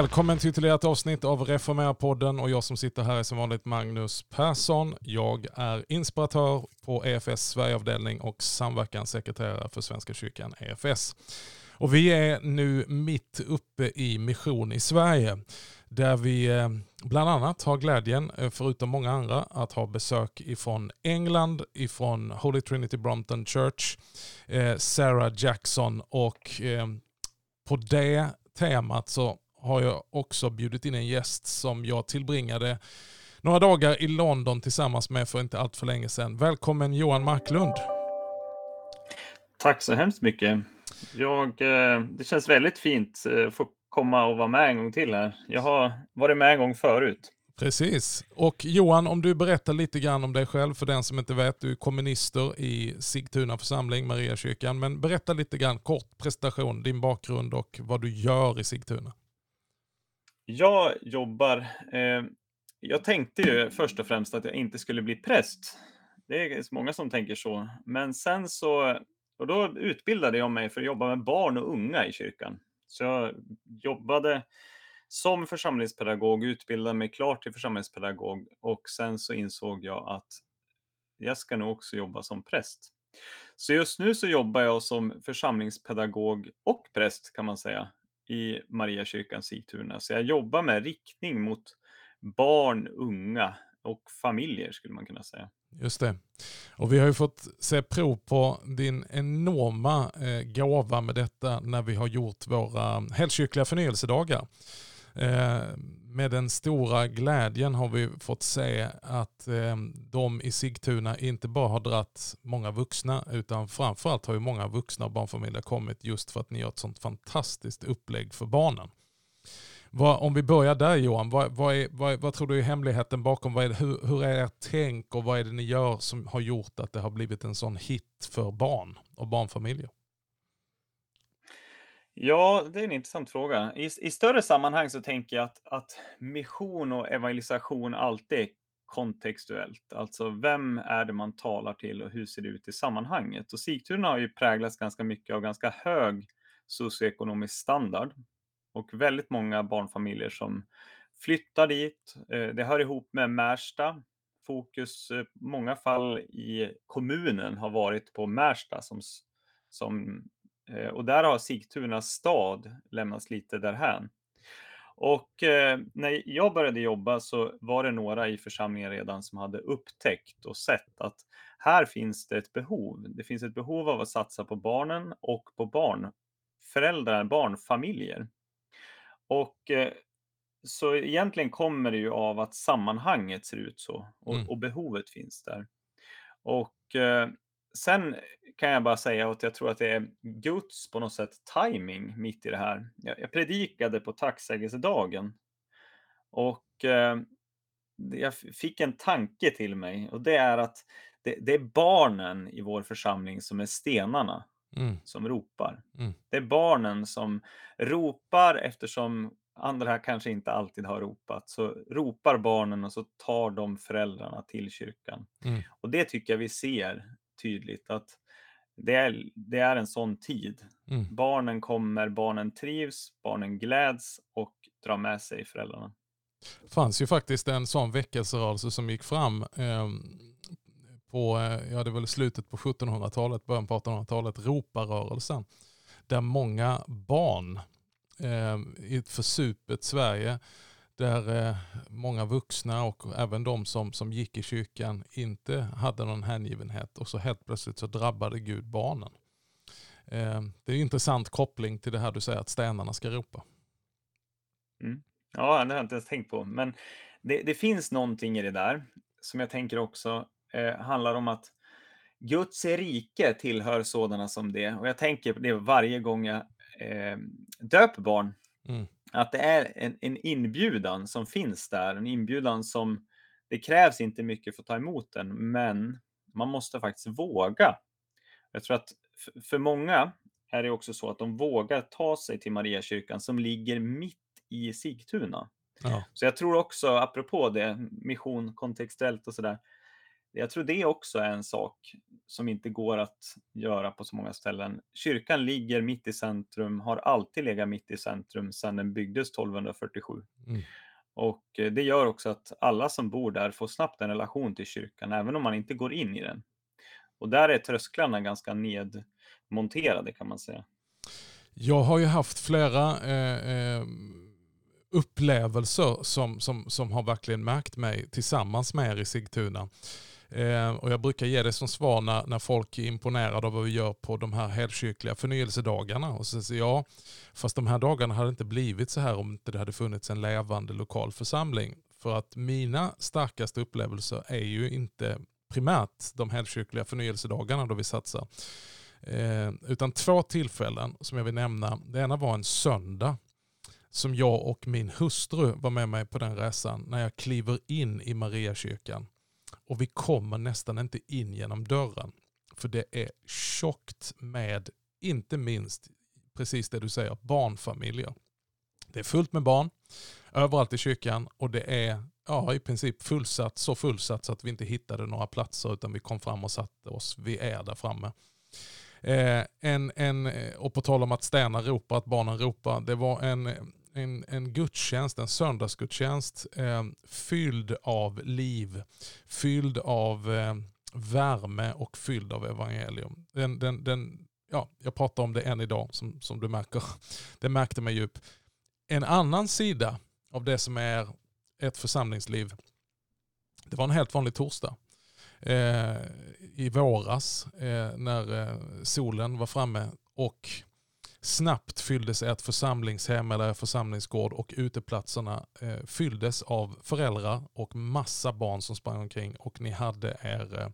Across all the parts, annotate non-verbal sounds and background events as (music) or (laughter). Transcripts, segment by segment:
Välkommen till ytterligare ett avsnitt av Reformera-podden och jag som sitter här är som vanligt Magnus Persson. Jag är inspiratör på EFS Sverigeavdelning och samverkanssekreterare för Svenska kyrkan EFS. Och vi är nu mitt uppe i mission i Sverige där vi eh, bland annat har glädjen, eh, förutom många andra, att ha besök ifrån England, ifrån Holy Trinity Brompton Church, eh, Sarah Jackson och på det temat så har jag också bjudit in en gäst som jag tillbringade några dagar i London tillsammans med för inte allt för länge sedan. Välkommen Johan Marklund. Tack så hemskt mycket. Jag, det känns väldigt fint att få komma och vara med en gång till här. Jag har varit med en gång förut. Precis. Och Johan, om du berättar lite grann om dig själv för den som inte vet. Du är komminister i Sigtuna församling, Mariakyrkan. Men berätta lite grann kort presentation, din bakgrund och vad du gör i Sigtuna. Jag jobbar... Eh, jag tänkte ju först och främst att jag inte skulle bli präst. Det är många som tänker så. Men sen så... Och då utbildade jag mig för att jobba med barn och unga i kyrkan. Så jag jobbade som församlingspedagog, utbildade mig klart till församlingspedagog och sen så insåg jag att jag ska nog också jobba som präst. Så just nu så jobbar jag som församlingspedagog och präst kan man säga i Mariakyrkan Sigtuna. Så jag jobbar med riktning mot barn, unga och familjer skulle man kunna säga. Just det. Och vi har ju fått se prov på din enorma eh, gåva med detta när vi har gjort våra helkyrkliga förnyelsedagar. Eh, med den stora glädjen har vi fått se att eh, de i Sigtuna inte bara har dratt många vuxna utan framförallt har ju många vuxna och barnfamiljer kommit just för att ni gör ett sånt fantastiskt upplägg för barnen. Vad, om vi börjar där Johan, vad, vad, är, vad, vad tror du är hemligheten bakom? Vad är, hur, hur är ert tänk och vad är det ni gör som har gjort att det har blivit en sån hit för barn och barnfamiljer? Ja, det är en intressant fråga. I, i större sammanhang så tänker jag att, att mission och evangelisation alltid är kontextuellt. Alltså vem är det man talar till och hur ser det ut i sammanhanget? Och Sigtuna har ju präglats ganska mycket av ganska hög socioekonomisk standard och väldigt många barnfamiljer som flyttar dit. Eh, det hör ihop med Märsta. Fokus i många fall i kommunen har varit på Märsta som, som och där har Sigtuna stad lämnats lite därhän. Och eh, när jag började jobba så var det några i församlingen redan som hade upptäckt och sett att här finns det ett behov. Det finns ett behov av att satsa på barnen och på barnföräldrar, barnfamiljer. Och eh, så egentligen kommer det ju av att sammanhanget ser ut så och, mm. och behovet finns där. Och eh, sen kan jag bara säga att jag tror att det är Guds på något sätt timing mitt i det här. Jag, jag predikade på tacksägelsedagen och eh, jag fick en tanke till mig och det är att det, det är barnen i vår församling som är stenarna mm. som ropar. Mm. Det är barnen som ropar eftersom andra kanske inte alltid har ropat. Så ropar barnen och så tar de föräldrarna till kyrkan. Mm. Och det tycker jag vi ser tydligt att det är, det är en sån tid. Mm. Barnen kommer, barnen trivs, barnen gläds och drar med sig föräldrarna. Det fanns ju faktiskt en sån väckelserörelse som gick fram eh, på, ja det var slutet på 1700-talet, början på 1800-talet, roparörelsen. Där många barn eh, i ett försupet Sverige där eh, många vuxna och även de som, som gick i kyrkan inte hade någon hängivenhet och så helt plötsligt så drabbade Gud barnen. Eh, det är en intressant koppling till det här du säger att stenarna ska ropa. Mm. Ja, det har jag inte ens tänkt på. Men det, det finns någonting i det där som jag tänker också eh, handlar om att Guds rike tillhör sådana som det. Och jag tänker på det varje gång jag eh, döper barn. Mm. Att det är en, en, inbjudan som finns där. En inbjudan som det krävs inte mycket för att ta emot den, men man måste faktiskt våga. Jag tror att för många är det också så att de vågar ta sig till Mariakyrkan som ligger mitt i Sigtuna. Ja. Så jag tror också, apropå det, mission kontextuellt och sådär, jag tror det också är en sak som inte går att göra på så många ställen. Kyrkan ligger mitt i centrum, har alltid legat mitt i centrum sedan den byggdes 1247. Mm. Och eh, det gör också att alla som bor där får snabbt en relation till kyrkan, även om man inte går in i den. Och där är trösklarna ganska nedmonterade kan man säga. Jag har ju haft flera eh, eh, upplevelser som, som, som har verkligen märkt mig tillsammans med er i Sigtuna. Eh, och jag brukar ge det som svar när, när folk är imponerade av vad vi gör på de här helkyrkliga förnyelsedagarna. Och så säger jag, fast de här dagarna hade inte blivit så här om inte det hade funnits en levande lokal församling. För att mina starkaste upplevelser är ju inte primärt de helkyrkliga förnyelsedagarna då vi satsar. Eh, utan två tillfällen som jag vill nämna. Det ena var en söndag som jag och min hustru var med mig på den resan när jag kliver in i Mariakyrkan. Och vi kommer nästan inte in genom dörren. För det är tjockt med, inte minst, precis det du säger, barnfamiljer. Det är fullt med barn överallt i kyrkan och det är ja, i princip fullsatt, så fullsatt så att vi inte hittade några platser utan vi kom fram och satte oss. Vi är där framme. Eh, en, en, eh, och på tal om att stäna ropar, att barnen ropar, det var en, en, en gudstjänst, en söndagsgudstjänst eh, fylld av liv, fylld av eh, värme och fylld av evangelium. Den, den, den, ja, jag pratar om det än idag som, som du märker. (laughs) Det märkte mig djup. En annan sida av det som är ett församlingsliv, det var en helt vanlig torsdag. Eh, I våras eh, när eh, solen var framme och snabbt fylldes ett församlingshem eller församlingsgård och uteplatserna eh, fylldes av föräldrar och massa barn som sprang omkring och ni hade er, eh,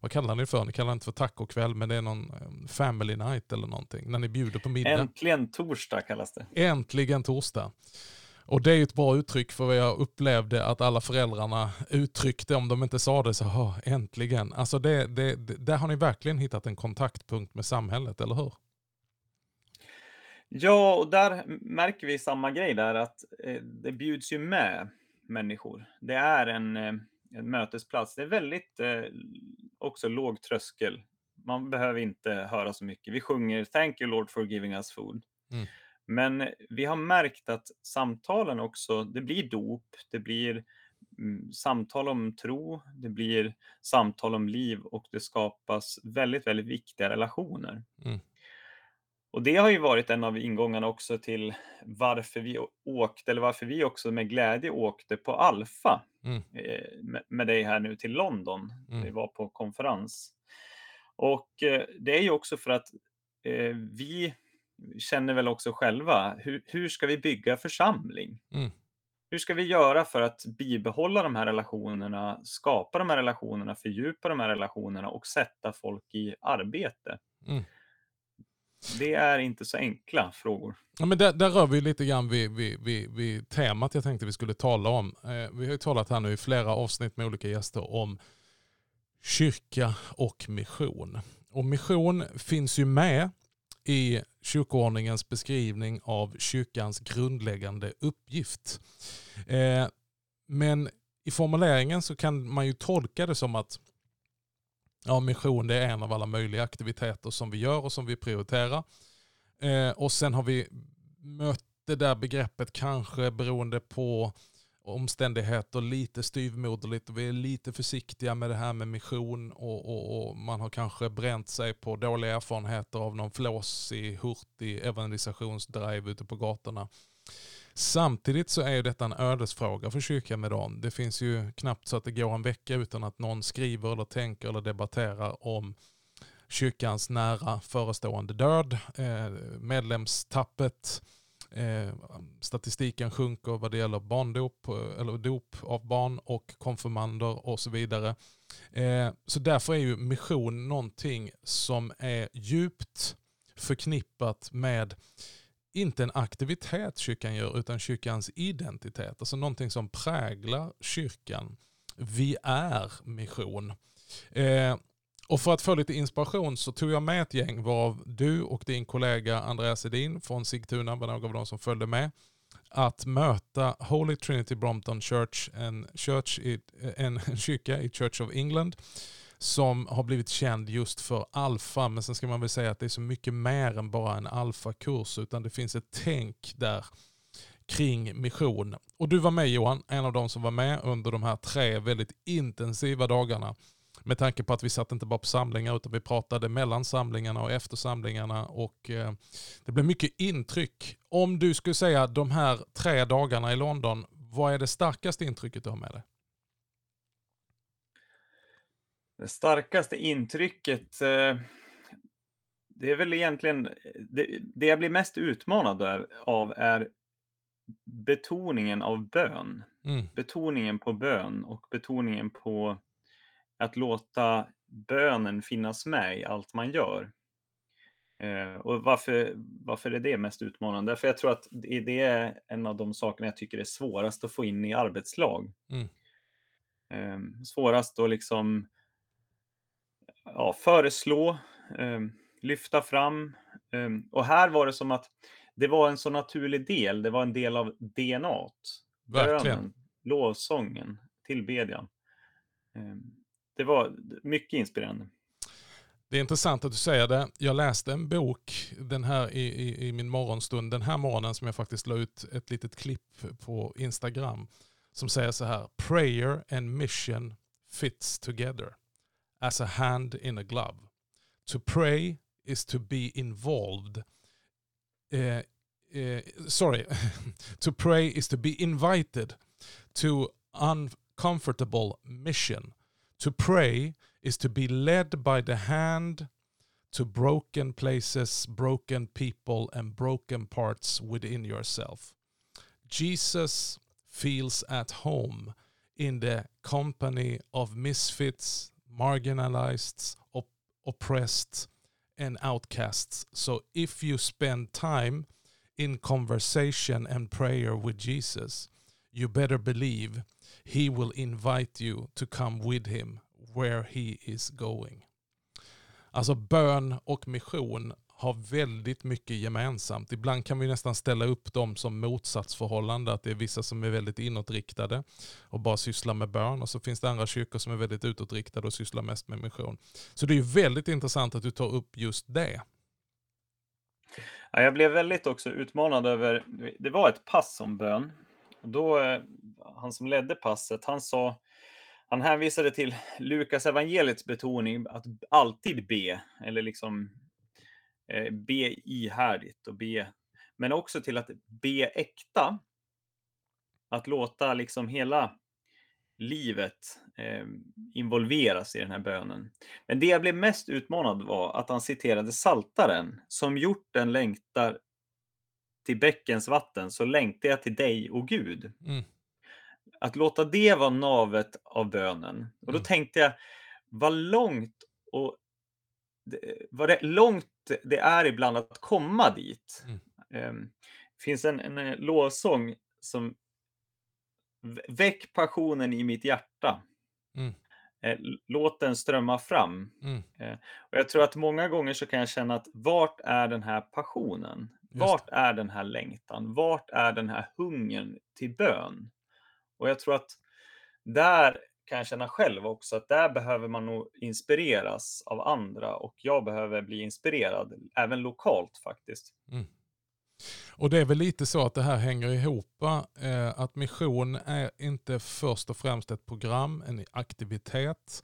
vad kallar ni det för? Ni kallar det inte för tacokväll men det är någon eh, family night eller någonting när ni bjuder på middag. Äntligen torsdag kallas det. Äntligen torsdag. Och det är ett bra uttryck för vad jag upplevde att alla föräldrarna uttryckte, om de inte sa det så, äntligen. Alltså det, det, det, där har ni verkligen hittat en kontaktpunkt med samhället, eller hur? Ja, och där märker vi samma grej där att eh, det bjuds ju med människor. Det är en, eh, en mötesplats. Det är väldigt eh, också låg tröskel. Man behöver inte höra så mycket. Vi sjunger Thank you Lord for giving us food. Mm. Men vi har märkt att samtalen också, det blir dop, det blir mm, samtal om tro, det blir samtal om liv och det skapas väldigt, väldigt viktiga relationer. Mm. Och det har ju varit en av ingångarna också till varför vi åkte, eller varför vi också med glädje åkte på Alfa mm. Eh, med dig här nu till London. Mm. Vi var på konferens. Och eh, det är ju också för att eh, vi känner väl också själva, hur, hur ska vi bygga församling? Mm. Hur ska vi göra för att bibehålla de här relationerna, skapa de här relationerna, fördjupa de här relationerna och sätta folk i arbete? Mm. Det är inte så enkla frågor. Ja, men där, där rör vi lite grann vid, vid, vid, vid temat jag tänkte vi skulle tala om. Eh, vi har ju talat här nu i flera avsnitt med olika gäster om kyrka och mission. Och mission finns ju med i kyrkoordningens beskrivning av kyrkans grundläggande uppgift. Eh, men i formuleringen så kan man ju tolka det som att ja, mission det är en av alla möjliga aktiviteter som vi gör och som vi prioriterar. Eh, och sen har vi mött det där begreppet kanske beroende på omständigheter lite styvmoderligt och vi är lite försiktiga med det här med mission och, och, och, man har kanske bränt sig på dåliga erfarenheter av någon flåsig, hurtig evangelisationsdrive ute på gatorna. Samtidigt så är detta en ödesfråga för kyrkan idag. Det finns ju knappt så att det går en vecka utan att någon skriver eller tänker eller debatterar om kyrkans nära förestående död, eh, medlemstappet, eh, statistiken sjunker vad det gäller barndop, eh, eller dop av barn och konfirmander och så vidare. Så därför är ju mission någonting som är djupt förknippat med inte en aktivitet kyrkan gör utan kyrkans identitet. Alltså någonting som präglar kyrkan. Vi är mission. Eh, och för att få lite inspiration så tog jag med ett gäng varav du och din kollega Andreas Edin från Sigtuna var några av de som följde med. att möta Holy Trinity Brompton Church, en, church i, en (laughs) kyrka i Church of England som har blivit känd just för alfa. Men sen ska man väl säga att det är så mycket mer än bara en alfakurs utan det finns ett tänk där kring mission. Och du var med Johan, en av de som var med under de här tre väldigt intensiva dagarna. Med tanke på att vi satt inte bara på samlingar utan vi pratade mellan samlingarna och efter samlingarna. Och eh, det blev mycket intryck. Om du skulle säga de här tre dagarna i London, vad är det starkaste intrycket du har med dig? Det starkaste intrycket, eh, det är väl egentligen, det, det jag blir mest utmanad av är betoningen av bön. Mm. Betoningen på bön och betoningen på att låta bönen finnas med i allt man gör. Eh, och varför, varför är det mest utmanande? För jag tror att det är en av de sakerna jag tycker är svårast att få in i arbetslag. Mm. Eh, svårast att liksom ja, föreslå, eh, lyfta fram. Eh, och här var det som att det var en så naturlig del. Det var en del av DNA. Bönen, lovsången, tillbedjan. Ehm, det var mycket inspirerande. Det är intressant att du säger det. Jag läste en bok den här i, i, i, min morgonstund den här morgonen som jag faktiskt la ut ett litet klipp på Instagram som säger så här. Prayer and mission fits together as a hand in a glove. To pray is to be involved uh, uh, sorry, (laughs) to pray is to be invited to uncomfortable mission. To pray is to be led by the hand to broken places, broken people, and broken parts within yourself. Jesus feels at home in the company of misfits, marginalized, op- oppressed, and outcasts. So if you spend time in conversation and prayer with Jesus, you better believe he will invite you to come with him where he is going. Alltså bön och mission har väldigt mycket gemensamt. Ibland kan vi nästan ställa upp dem som motsatsförhållande, att det är vissa som är väldigt inåtriktade och bara sysslar med bön och så finns det andra kyrkor som är väldigt utåtriktade och sysslar mest med mission. Så det är väldigt intressant att du tar upp just det. Ja, jag blev väldigt också utmanad över, det var ett pass om bön. Och då, eh, han som ledde passet, han sa, han hänvisade till Lukas evangeliets betoning att alltid be, eller liksom eh, be ihärdigt och be, men också till att be äkta. Att låta liksom hela livet eh, involveras i den här bönen. Men det jag blev mest utmanad var att han citerade Saltaren som hjorten längtar till bäckens vatten så längtar jag till dig, och Gud. Mm. Att låta det vara navet av bönen. Och då mm. tänkte jag, vad långt och vad det, långt det är ibland att komma dit. Mm. Eh, det finns en, en, en lovsång som Väck passionen i mitt hjärta. Mm. Eh, låt den strömma fram. Mm. Eh, och jag tror att många gånger så kan jag känna att vart är den här passionen? Vart är den här längtan? Vart är den här hungern till bön? Och jag tror att där kan jag känna själv också att där behöver man nog inspireras av andra och jag behöver bli inspirerad även lokalt faktiskt. Mm. Och det är väl lite så att det här hänger ihop. Eh, att mission är inte först och främst ett program, en aktivitet.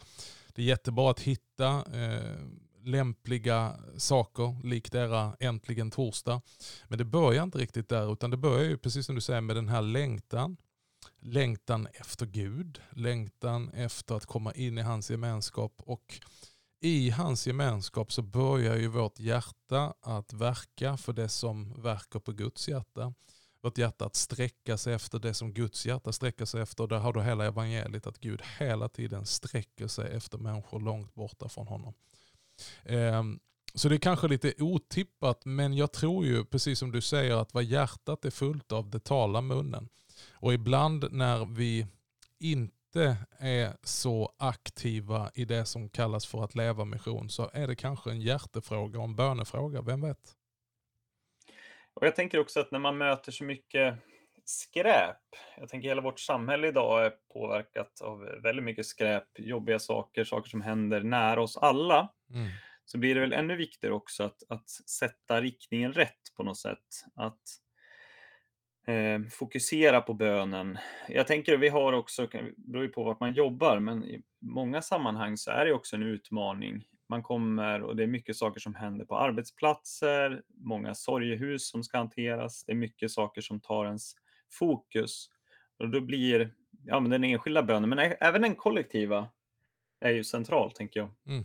Det är jättebra att hitta eh, lämpliga saker, likt era Äntligen Torsdag. Men det börjar inte riktigt där, utan det börjar ju precis som du säger med den här längtan. Längtan efter Gud, längtan efter att komma in i hans gemenskap och i hans gemenskap så börjar ju vårt hjärta att verka för det som verkar på Guds hjärta. Vårt hjärta att sträcka sig efter det som Guds hjärta sträcker sig efter. Där har du hela evangeliet att Gud hela tiden sträcker sig efter människor långt borta från honom. Ehm, så det är kanske lite otippat men jag tror ju precis som du säger att vad hjärtat är fullt av det talar munnen. Och ibland när vi inte är så aktiva i det som kallas för att leva mission så är det kanske en hjärtefråga och en bönefråga, vem vet? Och jag tänker också att när man möter så mycket skräp. Jag tänker hela vårt samhälle idag är påverkat av väldigt mycket skräp, jobbiga saker, saker som händer nära oss alla. Mm. Så blir det väl ännu viktigare också att, att sätta riktningen rätt på något sätt. Att Eh, fokusera på bönen. Jag tänker vi har också, det beror ju på vart man jobbar, men i många sammanhang så är det också en utmaning. Man kommer och det är mycket saker som händer på arbetsplatser, många sorgehus som ska hanteras. Det är mycket saker som tar ens fokus. Och då blir ja, men den enskilda bönen, men även den kollektiva, är ju central, tänker jag. Mm.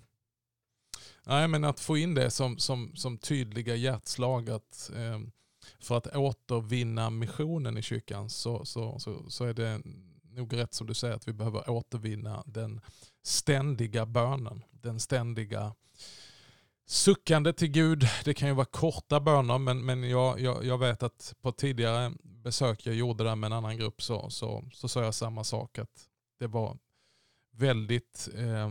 Nej, men att få in det som, som, som tydliga hjärtslag att eh, för att återvinna missionen i kyrkan så, så, så, så är det nog rätt som du säger att vi behöver återvinna den ständiga bönen. Den ständiga suckande till Gud. Det kan ju vara korta böner men, men jag, jag, jag vet att på tidigare besök jag gjorde där med en annan grupp så, så, så sa jag samma sak. att Det var väldigt, eh,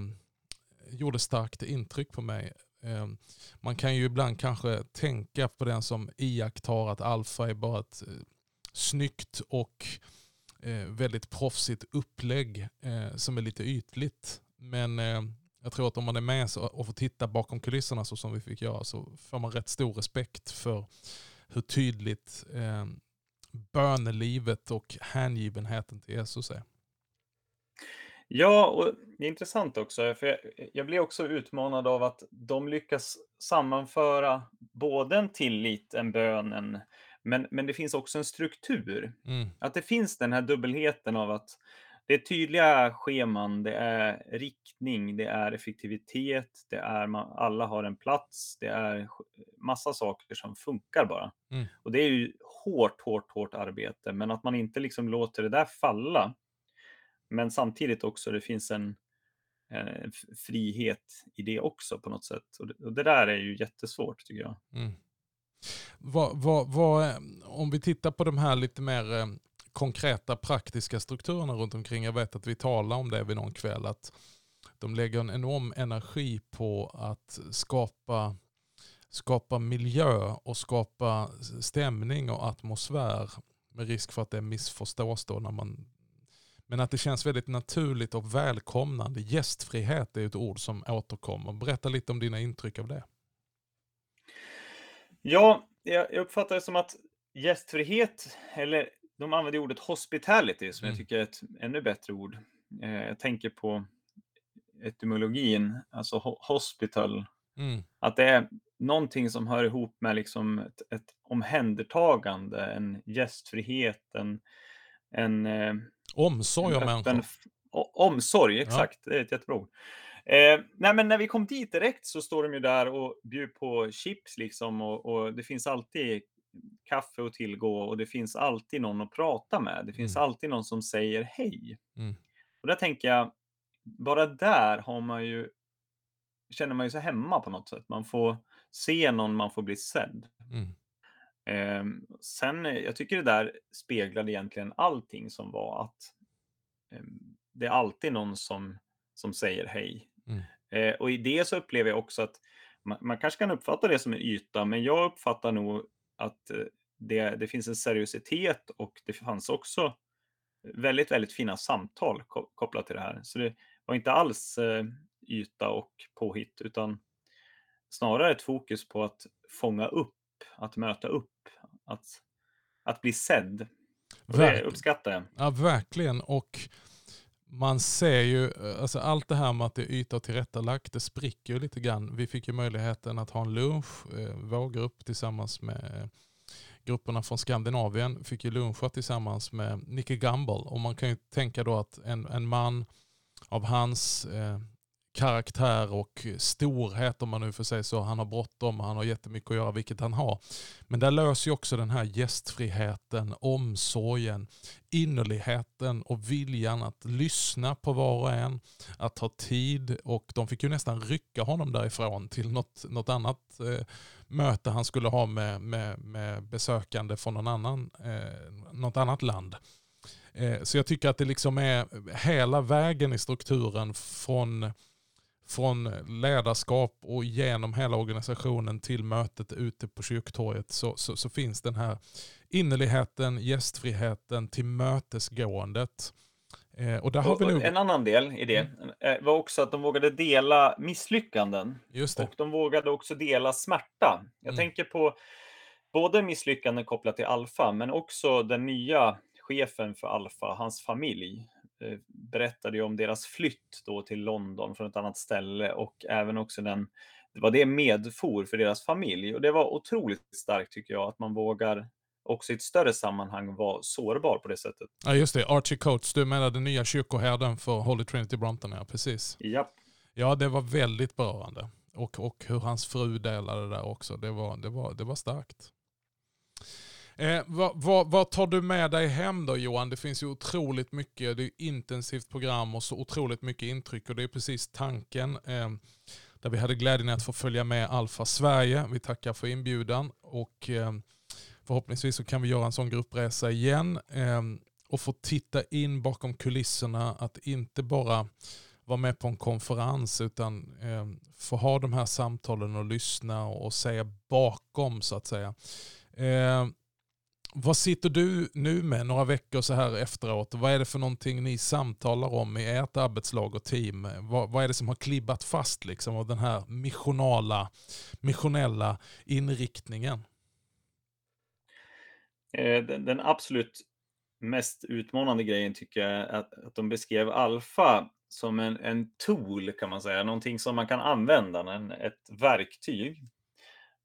gjorde starkt intryck på mig Ehm, man kan ju ibland kanske tänka på den som iakttar att alfa är bara ett eh, snyggt och eh, väldigt proffsigt upplägg eh, som är lite ytligt. Men jag tror att om man är med och får titta bakom kulisserna så som vi fick göra så får man rätt stor respekt för hur tydligt ehm, bönelivet och hängivenheten till Jesus är. Ja, och det är intressant också, för jag, jag blir också utmanad av att de lyckas sammanföra både en tillit, en bön, en, men, men det finns också en struktur. Mm. Att det finns den här dubbelheten av att det är tydliga scheman, det är riktning, det är effektivitet, det är man, alla har en plats, det är massa saker som funkar bara. Mm. Och det är ju hårt, hårt, hårt arbete, men att man inte liksom låter det där falla men samtidigt också det finns en, en frihet i det också på något sätt. Och det, och det där är ju jättesvårt tycker jag. Mm. Vad, vad, vad, om vi tittar på de här lite mer eh, konkreta praktiska strukturerna runt omkring. Jag vet att vi talar om det vid någon kväll. Att de lägger en enorm energi på att skapa, skapa miljö och skapa stämning och atmosfär. Med risk för att det missförstås då när man men att det känns väldigt naturligt och välkomnande. Gästfrihet är ett ord som återkommer. Berätta lite om dina intryck av det. Ja, jag uppfattar det som att gästfrihet, eller de använder ordet hospitality som mm. jag tycker är ett ännu bättre ord. Eh, jag tänker på etymologin, alltså hospital. Mm. Att det är någonting som hör ihop med liksom ett, ett omhändertagande, en gästfrihet, en, en eh, Omsorg om människor. Omsorg, exakt. Ja. Det är ett jättebra ord. Eh, nej, men när vi kom dit direkt så står de ju där och bjuder på chips liksom och, och, det finns alltid kaffe att tillgå och det finns alltid någon att prata med. Det finns mm. alltid någon som säger hej. Mm. Och där tänker jag, bara där har man ju, känner man ju sig hemma på något sätt. Man får se någon, man får bli sedd. Mm. Eh, sen, jag tycker det där speglade egentligen allting som var att eh, det är alltid någon som, som säger hej. Mm. Eh, och i det så upplever jag också att man, man, kanske kan uppfatta det som en yta, men jag uppfattar nog att eh, det, det finns en seriositet och det fanns också väldigt, väldigt fina samtal kopplat till det här. Så det var inte alls eh, yta och påhitt, utan snarare ett fokus på att fånga upp, att möta upp att, att bli sedd. Och det uppskattar jag. Ja, verkligen. Och man ser ju, alltså allt det här med att det är yta och tillrättalagt, det spricker ju lite grann. Vi fick ju möjligheten att ha en lunch, eh, vår grupp tillsammans med grupperna från Skandinavien fick ju luncha tillsammans med Nicky Gamble. Och man kan ju tänka då att en, en man av hans eh, karaktär och storhet om man nu får säga så. Han har bråttom, och han har jättemycket att göra, vilket han har. Men där löser ju också den här gästfriheten, omsorgen, innerligheten och viljan att lyssna på var och en, att ta tid och de fick ju nästan rycka honom därifrån till något, något annat eh, möte han skulle ha med, med, med besökande från någon annan, eh, något annat land. Eh, så jag tycker att det liksom är hela vägen i strukturen från från ledarskap och genom hela organisationen till mötet ute på kyrktorget så, så, så finns den här innerligheten, gästfriheten, till mötesgåendet. Eh, och där har och, vi nog... En annan del i det mm. Eh, var också att de vågade dela misslyckanden. Och de vågade också dela smärta. Jag mm. tänker på både misslyckanden kopplat till Alfa, men också den nya chefen för Alfa, hans familj, berättade ju om deras flytt då till London från ett annat ställe och även också den, var det medfor för deras familj. Och det var otroligt starkt tycker jag, att man vågar också i ett större sammanhang vara sårbar på det sättet. Ja just det, Archie Coates, du menar den nya kyrkoherden för Holy Trinity Brompton, ja precis. Ja. Ja, det var väldigt berörande. Och, och hur hans fru delade det där också, det var, det var, det var starkt. Eh, vad, vad, vad, tar du med dig hem då Johan? Det finns ju otroligt mycket, det är intensivt program och så otroligt mycket intryck och det är precis tanken. Eh, där vi hade glädjen att få följa med Alfa Sverige. Vi tackar för inbjudan och eh, förhoppningsvis så kan vi göra en sån gruppresa igen eh, och få titta in bakom kulisserna. Att inte bara vara med på en konferens utan eh, få ha de här samtalen och lyssna och, och säga bakom så att säga. Eh, vad sitter du nu med några veckor så här efteråt? Vad är det för någonting ni samtalar om i ert arbetslag och team? Vad, vad är det som har klibbat fast liksom av den här missionala, missionella inriktningen? Eh, den, den, absolut mest utmanande grejen tycker jag är att, att de beskrev alfa som en, en tool kan man säga, någonting som man kan använda, en, ett verktyg.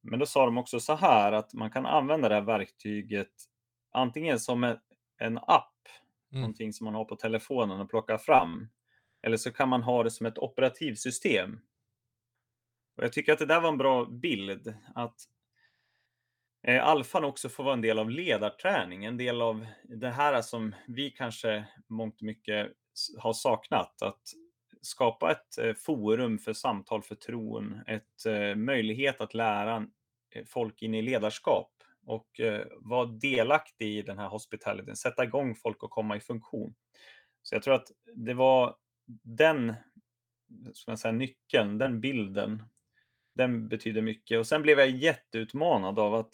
Men då sa de också så här att man kan använda det här verktyget antingen som en, en app, mm. någonting som man har på telefonen och plockar fram, eller så kan man ha det som ett operativsystem. Och jag tycker att det där var en bra bild, att Eh, alfan också får vara en del av ledarträning, en del av det här som vi kanske mångt och mycket har saknat. Att skapa ett eh, forum för samtal för tron, ett eh, möjlighet att lära eh, folk in i ledarskap och vara delaktig i den här hospitaliteten, sätta igång folk och komma i funktion. Så jag tror att det var den som jag säger, nyckeln, den bilden, den betyder mycket. Och sen blev jag jätteutmanad av att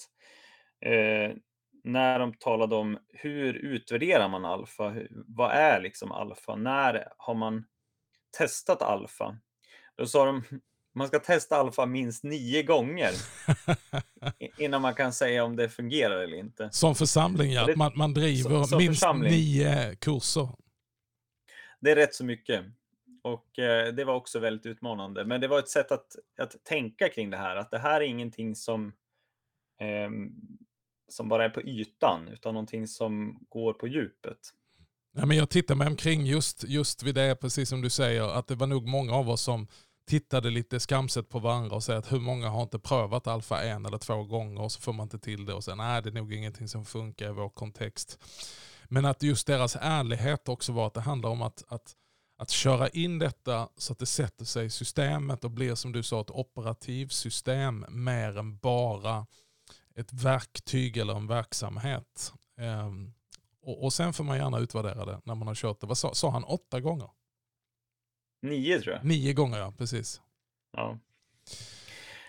eh, när de talade om hur utvärderar man alfa? Vad är liksom alfa? När har man testat alfa? Då sa de man ska testa alfa minst nio gånger (laughs) innan man kan säga om det fungerar eller inte. Som församling, ja. Det, man, man driver som, som minst församling. nio kurser. Det är rätt så mycket. Och eh, det var också väldigt utmanande. Men det var ett sätt att, att tänka kring det här. Att det här är ingenting som eh, som bara är på ytan, utan någonting som går på djupet. Nej, men jag tittar mig omkring just, just vid det, precis som du säger, att det var nog många av oss som tittade lite skamset på varandra och säger att hur många har inte prövat alfa en eller två gånger och så får man inte till det och sen nej det är nog ingenting som funkar i vår kontext. Men att just deras ärlighet också var att det handlar om att, att, att köra in detta så att det sätter sig i systemet och blir som du sa ett operativsystem mer än bara ett verktyg eller en verksamhet. Um, och, och, sen får man gärna utvärdera det när man har kört det. Vad sa, sa han? Åtta gånger? Nio tror jag. Nio gånger ja, precis. Ja.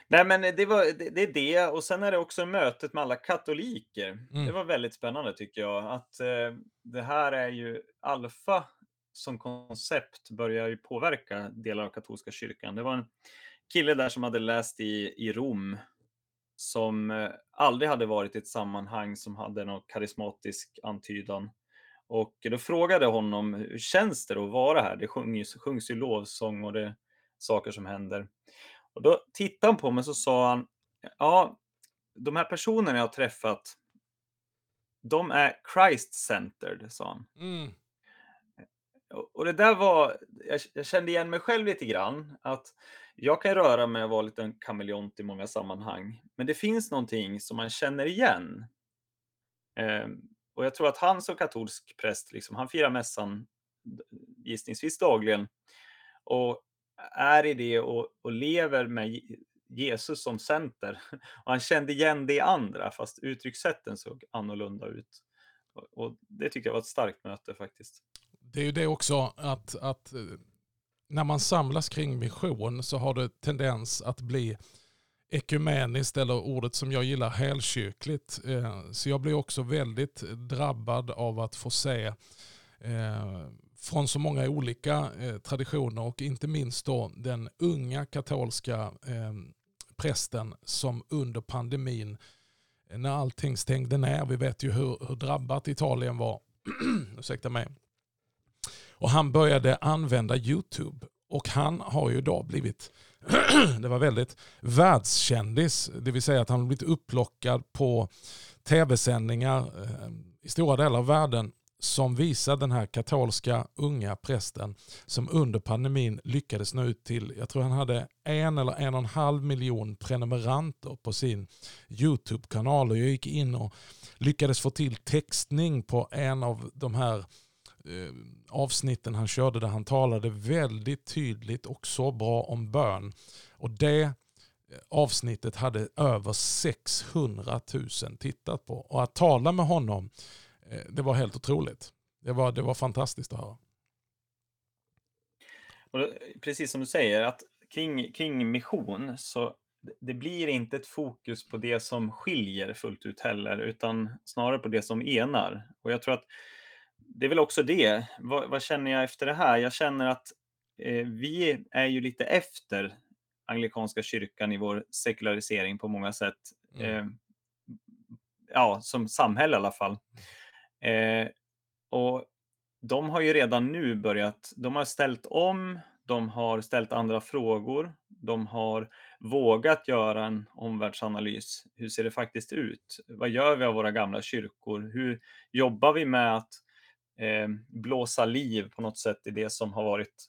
Nej men det, var, det, det är det och sen är det också mötet med alla katoliker. Mm. Det var väldigt spännande tycker jag. Att eh, det här är ju alfa som koncept börjar ju påverka delar av katolska kyrkan. Det var en kille där som hade läst i, i Rom som eh, aldrig hade varit i ett sammanhang som hade någon karismatisk antydan. Och då frågade jag honom, hur känns det att vara här? Det sjungs, sjungs ju lovsång och det är saker som händer. Och då tittade han på mig och så sa han, ja, de här personerna jag har träffat, de är Christ-centered, sa han. Mm. Och det där var, jag, jag, kände igen mig själv lite grann, att jag kan röra mig och vara lite en kameleont i många sammanhang, men det finns någonting som man känner igen. Eh, och jag tror att han som katolsk präst, liksom, han firar mässan eh, gissningsvis dagligen och är i det och, och lever med Jesus som center. (laughs) Och han kände igen det i andra, fast uttryckssätten såg annorlunda ut. Och, och det tycker jag var ett starkt möte faktiskt. Det är ju det också att, att eh, när man samlas kring mission så har det tendens att bli ekumeniskt eller ordet som jag gillar helkyrkligt. Eh, så jag blir också väldigt drabbad av att få se eh, från så många olika eh, traditioner och inte minst då den unga katolska prästen som under pandemin när allting stängde ner, vi vet ju hur, hur drabbat Italien var, (clears throat) ursäkta mig, och han började använda YouTube och han har ju då blivit (clears throat) det var väldigt världskändis. Det vill säga att han har blivit upplockad på tv-sändningar eh, i stora delar av världen som visar den här katolska unga prästen som under pandemin lyckades nå ut till, jag tror han hade en eller en och en halv miljon prenumeranter på sin YouTube-kanal och jag gick in och lyckades få till textning på en av de här Eh, avsnitten han körde där han talade väldigt tydligt och så bra om bön. Och det eh, avsnittet hade över 600 000 tittat på. Och att tala med honom, eh, det var helt otroligt. Det var, det var fantastiskt att höra. Och precis som du säger, att kring, kring mission så det blir inte ett fokus på det som skiljer fullt ut heller, utan snarare på det som enar. Och jag tror att det är väl också det. Vad, vad, känner jag efter det här? Jag känner att eh, vi är ju lite efter anglikanska kyrkan i vår sekularisering på många sätt. Mm. Eh, ja, som samhälle i alla fall. Eh, och de har ju redan nu börjat, de har ställt om, de har ställt andra frågor, de har vågat göra en omvärldsanalys. Hur ser det faktiskt ut? Vad gör vi av våra gamla kyrkor? Hur jobbar vi med att eh, blåsa liv på något sätt i det som har varit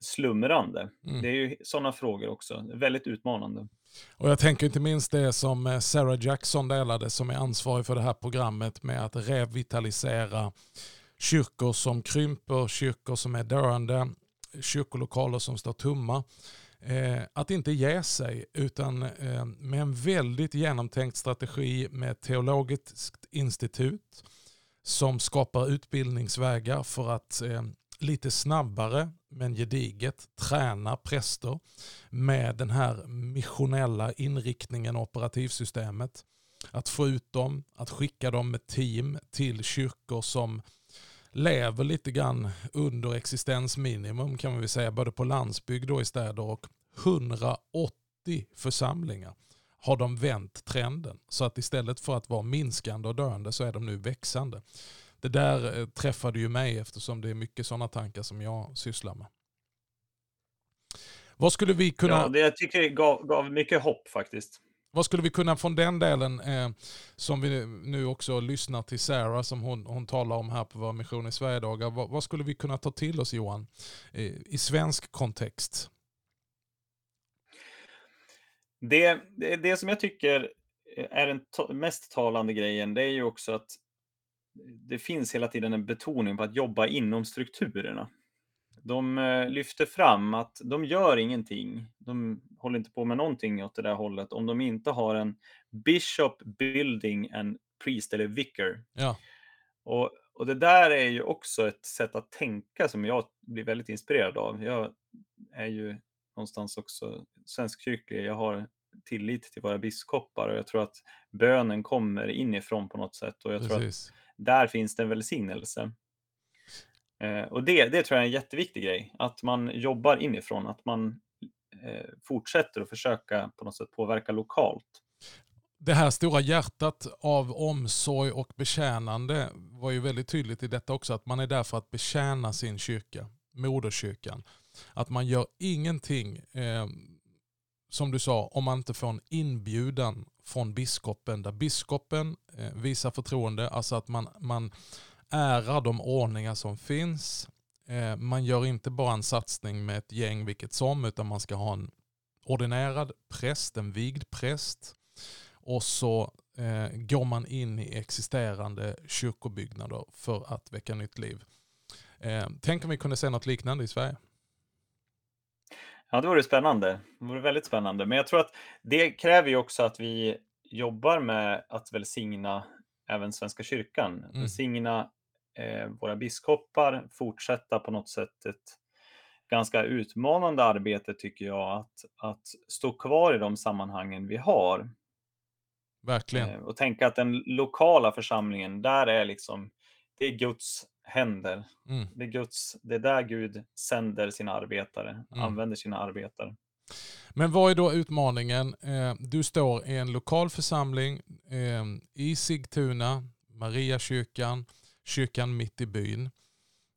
slumrande. Mm. Det är ju sådana frågor också, väldigt utmanande. Och Jag tänker inte minst det som eh, Sarah Jackson delade som är ansvarig för det här programmet med att revitalisera kyrkor som krymper, kyrkor som är döende, kyrkolokaler som står tomma. Eh, att inte ge sig utan eh, med en väldigt genomtänkt strategi med teologiskt institut som skapar utbildningsvägar för att eh, lite snabbare men gediget träna präster med den här missionella inriktningen och operativsystemet. Att få ut dem, att skicka dem med team till kyrkor som lever lite grann under existensminimum kan man väl säga, både på landsbygd och i städer och 180 församlingar har de vänt trenden. Så att istället för att vara minskande och döende så är de nu växande. Det där eh, träffade ju mig eftersom det är mycket sådana tankar som jag sysslar med. Vad skulle vi kunna... Ja, det jag tycker det gav, gav mycket hopp faktiskt. Vad skulle vi kunna från den delen, eh, som vi nu också lyssnar till Sarah, som hon, hon talar om här på vår mission i Sverigedagar. Vad, vad skulle vi kunna ta till oss Johan, eh, i svensk kontext? Det, det, det som jag tycker är den mest talande grejen, det är ju också att det finns hela tiden en betoning på att jobba inom strukturerna. De eh, lyfter fram att de gör ingenting, de håller inte på med någonting åt det där hållet om de inte har en Bishop Building and Priest eller Vicar. Ja. Och, och det där är ju också ett sätt att tänka som jag blir väldigt inspirerad av. Jag är ju någonstans också svenskkyrklig. Jag har tillit till våra biskopar och jag tror att bönen kommer inifrån på något sätt och jag Precis. tror att där finns det en välsignelse. Eh, och det, det tror jag är en jätteviktig grej, att man jobbar inifrån, att man eh, fortsätter att försöka på något sätt påverka lokalt. Det här stora hjärtat av omsorg och betjänande var ju väldigt tydligt i detta också, att man är där för att betjäna sin kyrka, moderkyrkan. Att man gör ingenting, eh, som du sa, om man inte får en inbjudan från biskopen, där biskopen eh, visar förtroende, alltså att man, man ärar de ordningar som finns. Eh, man gör inte bara en satsning med ett gäng vilket som, utan man ska ha en ordinerad präst, en vigd präst. Och så eh, går man in i existerande kyrkobyggnader för att väcka nytt liv. Eh, tänk om vi kunde se något liknande i Sverige. Ja, det vore spännande. Det vore väldigt spännande. Men jag tror att det kräver ju också att vi jobbar med att välsigna även Svenska kyrkan. Mm. Välsigna eh, våra biskopar, fortsätta på något sätt ett, ganska utmanande arbete tycker jag att, att stå kvar i de sammanhangen vi har. Verkligen. Eh, och tänka att den lokala församlingen, där är liksom, det är Guds händer. Mm. Det är, Guds, det är där Gud sänder sina arbetare, Mm. använder sina arbetare. Men vad är då utmaningen? Eh, Du står i en lokal församling eh, i Sigtuna, Mariakyrkan, kyrkan mitt i byn.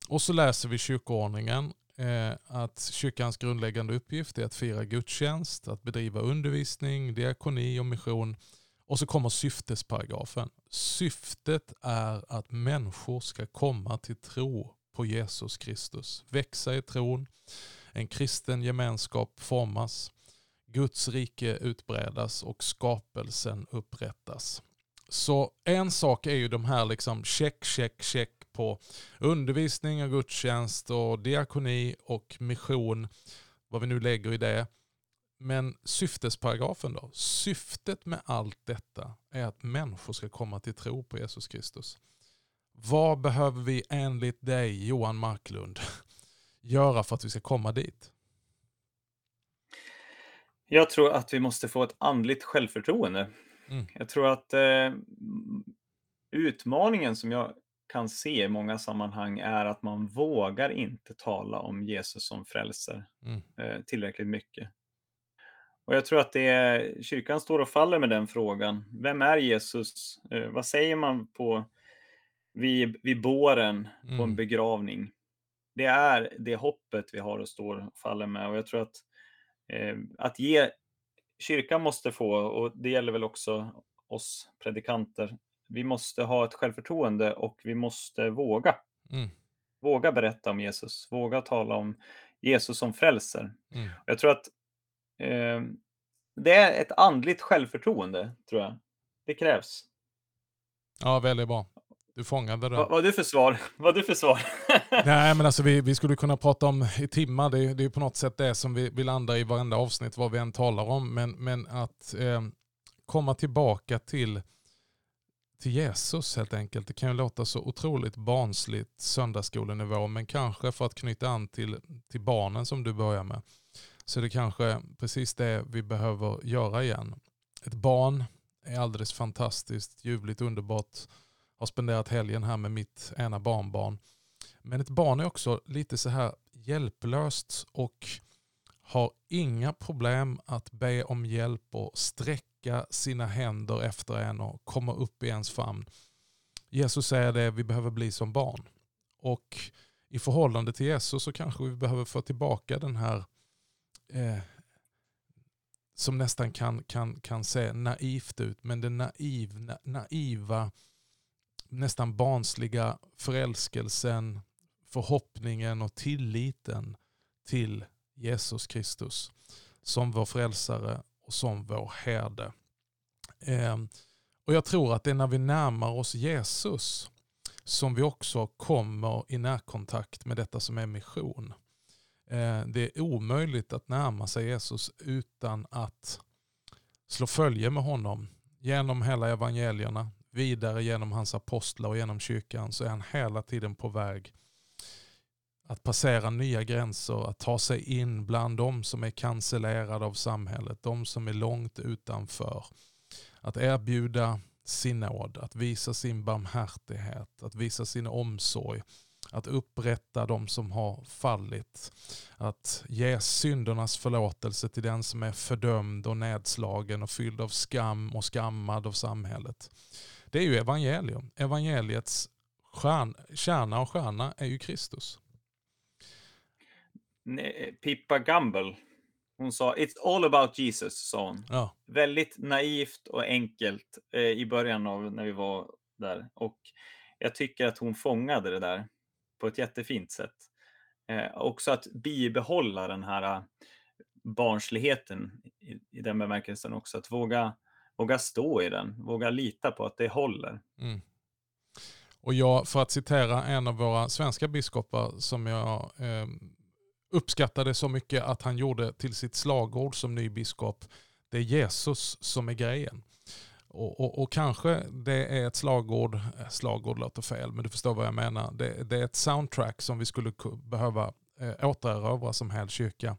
Och så läser vi kyrkoordningen eh, att kyrkans grundläggande uppgift är att fira gudstjänst, att bedriva undervisning, diakoni och mission. Och så kommer syftesparagrafen. Syftet är att människor ska komma till tro på Jesus Kristus, växa i tron, en kristen gemenskap formas, Guds rike utbredas och skapelsen upprättas. Så en sak är ju de här liksom check, check, check på undervisning och gudstjänst och diakoni och mission, vad vi nu lägger i det. Men syftesparagrafen då? Syftet med allt detta är att människor ska komma till tro på Jesus Kristus. Vad behöver vi enligt dig, Johan Marklund, (laughs) göra för att vi ska komma dit? Jag tror att vi måste få ett andligt självförtroende. Mm. Jag tror att eh, utmaningen som jag kan se i många sammanhang är att man vågar inte tala om Jesus som frälser Mm. eh, tillräckligt mycket. Och jag tror att det är, kyrkan står och faller med den frågan. Vem är Jesus? Eh, vad säger man på vid, vid båren på en Mm. begravning? Det är det hoppet vi har och står och faller med. Och jag tror att eh, att ge kyrkan måste få, och det gäller väl också oss predikanter, vi måste ha ett självförtroende och vi måste våga. Mm. Våga berätta om Jesus, våga tala om Jesus som frälser. Mm. Jag tror att eh, det är ett andligt självförtroende, tror jag. Det krävs. Ja, väldigt bra. Du fångade det. Vad har du för svar? (laughs) Vad du för svar? (laughs) Nej, men alltså vi, vi skulle kunna prata om i timmar. Det, är- det är på något sätt det som vi, vi landar i varenda avsnitt, vad vi än talar om. Men, men att eh, komma tillbaka till, till Jesus helt enkelt. Det kan ju låta så otroligt barnsligt söndagsskolenivå, men kanske för att knyta an till, till barnen som du börjar med. Så det kanske precis det vi behöver göra igen. Ett barn är alldeles fantastiskt, ljuvligt, underbart. Har spenderat helgen här med mitt ena barnbarn. Men ett barn är också lite så här hjälplöst och har inga problem att be om hjälp och sträcka sina händer efter en och komma upp i ens famn. Jesus säger det, vi behöver bli som barn. Och i förhållande till Jesus så kanske vi behöver få tillbaka den här eh, som nästan kan, kan, kan se naivt ut, men den naiv, na, naiva, nästan barnsliga förälskelsen, förhoppningen och tilliten till Jesus Kristus som vår frälsare och som vår herde. Eh, och jag tror att det är när vi närmar oss Jesus som vi också kommer i närkontakt med detta som är mission. Eh, det är omöjligt att närma sig Jesus utan att slå följe med honom genom hela evangelierna, vidare genom hans apostlar och genom kyrkan så är han hela tiden på väg att passera nya gränser, att ta sig in bland de som är cancellerade av samhället, de som är långt utanför. Att erbjuda sin nåd, att visa sin barmhärtighet, att visa sin omsorg, att upprätta de som har fallit, att ge syndernas förlåtelse till den som är fördömd och nedslagen och fylld av skam och skammad av samhället. Det är ju evangelium. Evangeliets stjärn, kärna och stjärna är ju Kristus. Pippa Gamble, hon sa It's all about Jesus, sa hon. Ja, Väldigt naivt och enkelt eh, i början av när vi var där. Och jag tycker att hon fångade det där på ett jättefint sätt. Eh, också att bibehålla den här eh, barnsligheten i, i den bemärkelsen också. Att våga, våga stå i den, våga lita på att det håller. Mm. Och jag, för att citera en av våra svenska biskopar som jag eh, uppskattade så mycket att han gjorde till sitt slagord som ny biskop. Det är Jesus som är grejen. Och, och, och kanske det är ett slagord, eh, slagord låter fel, men du förstår vad jag menar. Det, det är ett soundtrack som vi skulle behöva eh, återerövra som hel kyrka.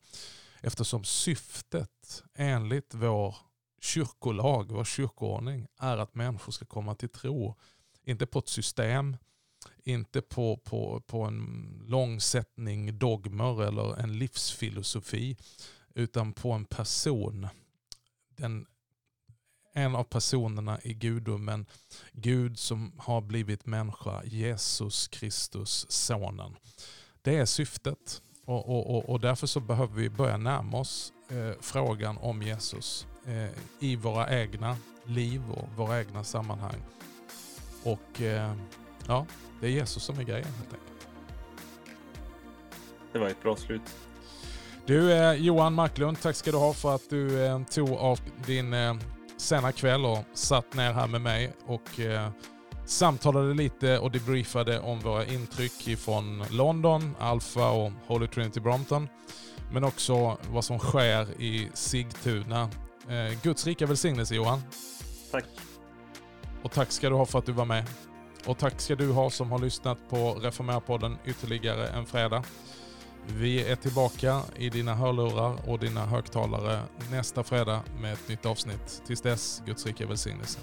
Eftersom syftet enligt vår kyrkolag, vår kyrkoordning, är att människor ska komma till tro. Inte på ett system, inte på, på, på en långsättning dogmer eller en livsfilosofi, utan på en person. Den, en av personerna i gudomen, Gud som har blivit människa, Jesus Kristus, sonen. Det är syftet. Och, och, och, och därför så behöver vi börja närma oss eh, frågan om Jesus eh, i våra egna liv och våra egna sammanhang. Och eh, ja, det är Jesus som är grejen helt enkelt. Det var ett bra slut. Du eh, Johan Marklund, tack ska du ha för att du eh, tog av din eh, sena kväll och satt ner här med mig och eh, samtalade lite och debriefade om våra intryck från London, Alpha och Holy Trinity Brompton. Men också vad som sker i Sigtuna. Eh, Guds rika välsignelse Johan. Tack. Och tack ska du ha för att du var med. Och tack ska du ha som har lyssnat på Reformerpodden ytterligare en fredag. Vi är tillbaka i dina hörlurar och dina högtalare nästa fredag med ett nytt avsnitt. Tills dess, Guds rika välsignelse.